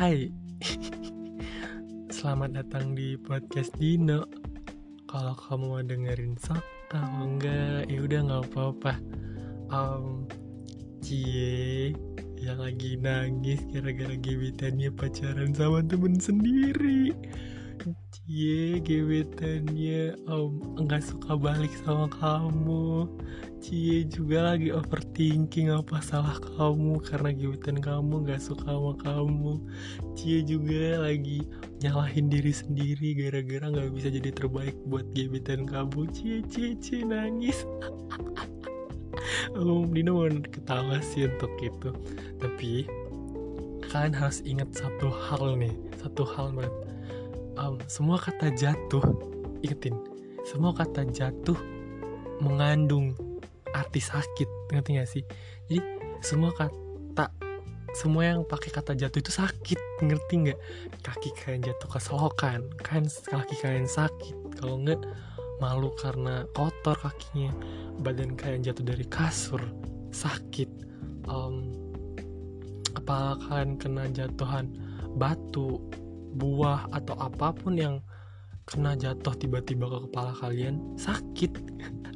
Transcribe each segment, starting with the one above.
Hai. Selamat datang di podcast Dino. Kalau kamu mau dengerin sok Kalau enggak ya udah nggak apa-apa. Um, Cie Yang lagi nangis gara-gara gebetannya pacaran sama temen sendiri Cie gebetannya. Um, enggak suka balik sama kamu. Cie juga lagi overthinking apa salah kamu karena gebetan kamu gak suka sama kamu. Cie juga lagi nyalahin diri sendiri gara-gara gak bisa jadi terbaik buat gebetan kamu. Cie cie cie nangis. Om Dino mau ketawa sih untuk itu. Tapi kalian harus ingat satu hal nih. Satu hal banget um, Semua kata jatuh. Ingetin. Semua kata jatuh mengandung arti sakit. Ngerti gak sih? Jadi semua kata semua yang pakai kata jatuh itu sakit. Ngerti nggak? Kaki kalian jatuh ke selokan. Kan kaki kalian sakit. Kalau nggak malu karena kotor kakinya. Badan kalian jatuh dari kasur. Sakit. Um, kepala kalian kena jatuhan batu buah atau apa pun yang kena jatuh tiba-tiba ke kepala kalian sakit.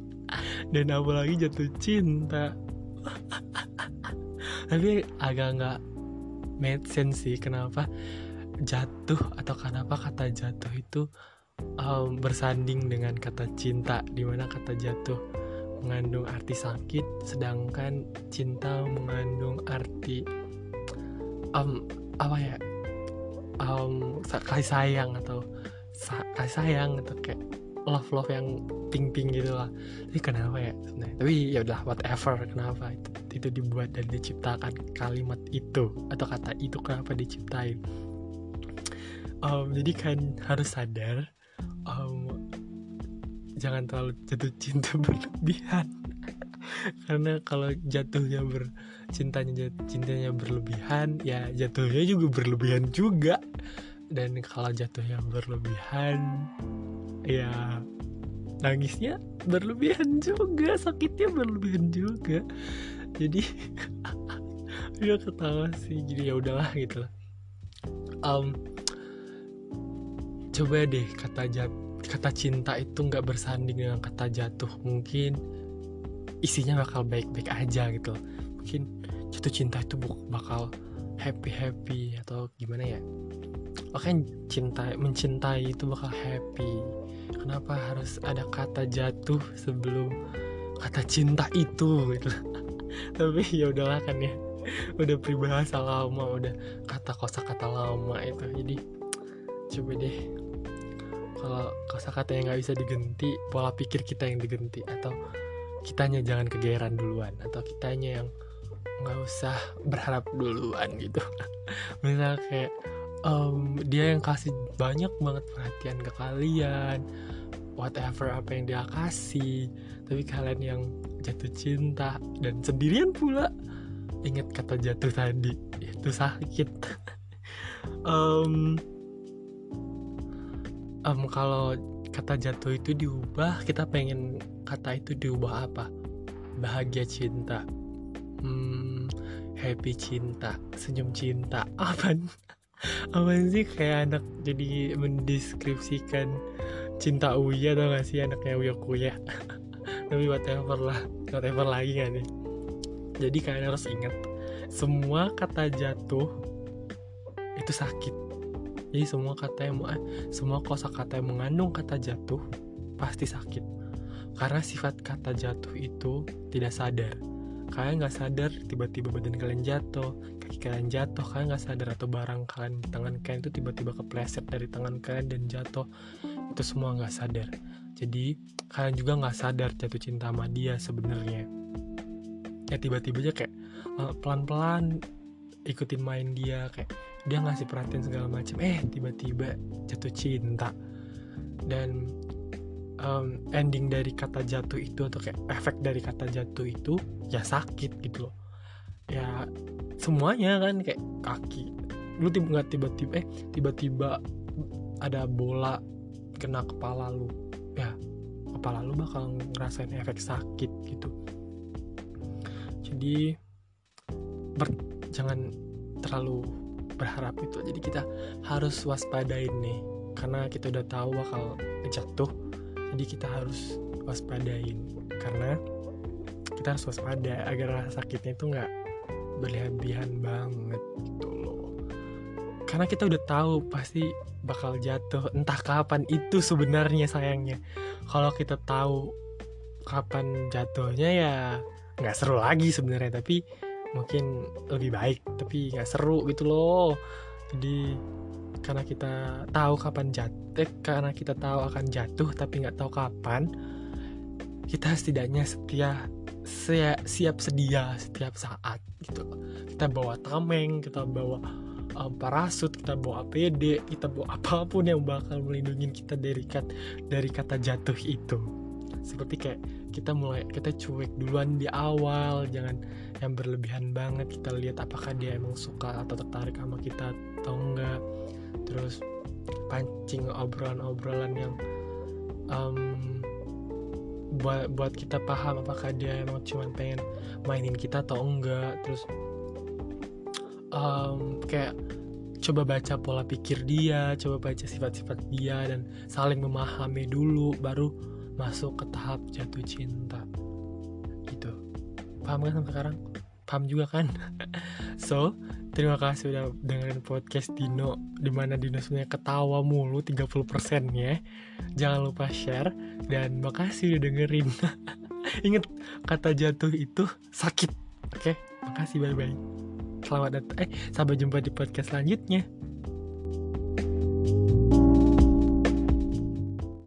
Dan apalagi jatuh cinta. Tapi agak nggak make sense sih kenapa jatuh atau kenapa kata jatuh itu um, bersanding dengan kata cinta di mana kata jatuh mengandung arti sakit sedangkan cinta mengandung arti um, apa ya um, kasih sayang atau kasih sayang atau kayak love love yang pink pink gitu lah. Tapi kenapa ya sebenarnya? Tapi ya udah whatever kenapa itu, itu dibuat dan diciptakan kalimat itu atau kata itu kenapa diciptain? Um, jadi kan harus sadar um, jangan terlalu jatuh cinta berlebihan karena kalau jatuhnya ber cintanya cintanya berlebihan ya jatuhnya juga berlebihan juga. Dan kalau jatuhnya berlebihan ya nangisnya berlebihan juga sakitnya berlebihan juga. Jadi dia ketawa sih jadi ya udahlah gitu. Lah um, coba deh kata jat kata cinta itu nggak bersanding dengan kata jatuh mungkin isinya bakal baik-baik aja gitu. Loh. mungkin jatuh cinta itu bakal happy happy atau gimana ya? Oke cinta mencintai itu bakal happy. Kenapa harus ada kata jatuh sebelum kata cinta itu gitu? Tapi ya udahlah kan ya. Udah peribahasa lama udah kata kosa kata lama itu. Jadi coba deh. Kalau kosa kata yang nggak bisa diganti pola pikir kita yang diganti atau kitanya jangan kegeran duluan atau kitanya yang nggak usah berharap duluan gitu. Misal kayak um, dia yang kasih banyak banget perhatian ke kalian whatever apa yang dia kasih tapi kalian yang jatuh cinta dan sendirian pula. Ingat kata jatuh tadi itu sakit. Um, um, kalau kata jatuh itu diubah kita pengen kata itu diubah apa? Bahagia cinta. Hmm, happy cinta. Senyum cinta. Apa apa sih? Kayak anak jadi mendeskripsikan cinta Uya atau gak sih? Anaknya Uya Kuya. Tapi whatever lah. Whatever lagi kan nih? Jadi kalian harus ingat semua kata jatuh itu sakit jadi semua kata yang eh, semua kosa kata yang mengandung kata jatuh pasti sakit. Karena sifat kata jatuh itu tidak sadar. Kalian nggak sadar tiba-tiba badan kalian jatuh kaki kalian jatuh kalian nggak sadar atau barang kalian di tangan kalian itu tiba-tiba kepleset dari tangan kalian dan jatuh. Itu semua nggak sadar. Jadi kalian juga nggak sadar jatuh cinta sama dia sebenarnya. Ya tiba-tiba aja kayak eh, pelan-pelan ikutin main dia kayak dia ngasih perhatian segala macam eh tiba-tiba jatuh cinta. Dan um, ending dari kata jatuh itu atau kayak efek dari kata jatuh itu ya sakit gitu loh. Ya semuanya kan kayak kaki. Lu tiba tiba-tiba eh tiba-tiba ada bola kena kepala lu. Ya kepala lu bakal ngerasain efek sakit gitu. Jadi ber, jangan terlalu berharap itu. Jadi kita harus waspadain nih. Karena kita udah tahu bakal jatuh jadi kita harus waspadain karena kita harus waspada agar sakitnya itu nggak berlebihan banget gitu loh. Karena kita udah tahu pasti bakal jatuh. Entah kapan itu sebenarnya sayangnya. Kalau kita tahu kapan jatuhnya ya nggak seru lagi sebenarnya. Tapi mungkin lebih baik tapi nggak seru gitu loh. Jadi karena kita tahu kapan jatuh karena kita tahu akan jatuh tapi nggak tahu kapan kita setidaknya setia siap, siap sedia setiap saat gitu. Kita bawa tameng kita bawa um, parasut kita bawa APD kita bawa apa pun yang bakal melindungi kita dari kata jatuh itu seperti kayak kita mulai kita cuek duluan di awal jangan yang berlebihan banget kita lihat apakah dia emang suka atau tertarik sama kita atau enggak. Terus pancing obrolan-obrolan yang um, buat buat kita paham apakah dia emang cuma pengen mainin kita atau enggak. Terus um, kayak coba baca pola pikir dia coba baca sifat-sifat dia dan saling memahami dulu baru masuk ke tahap jatuh cinta. Gitu. Paham kan sampai sekarang? Paham juga kan? So terima kasih udah dengerin podcast Dino di mana Dino sebenarnya ketawa mulu 30% ya. Jangan lupa share dan makasih udah dengerin. Inget kata jatuh itu sakit. Oke? Okay? makasih bye bye selamat datang eh sampai jumpa di podcast selanjutnya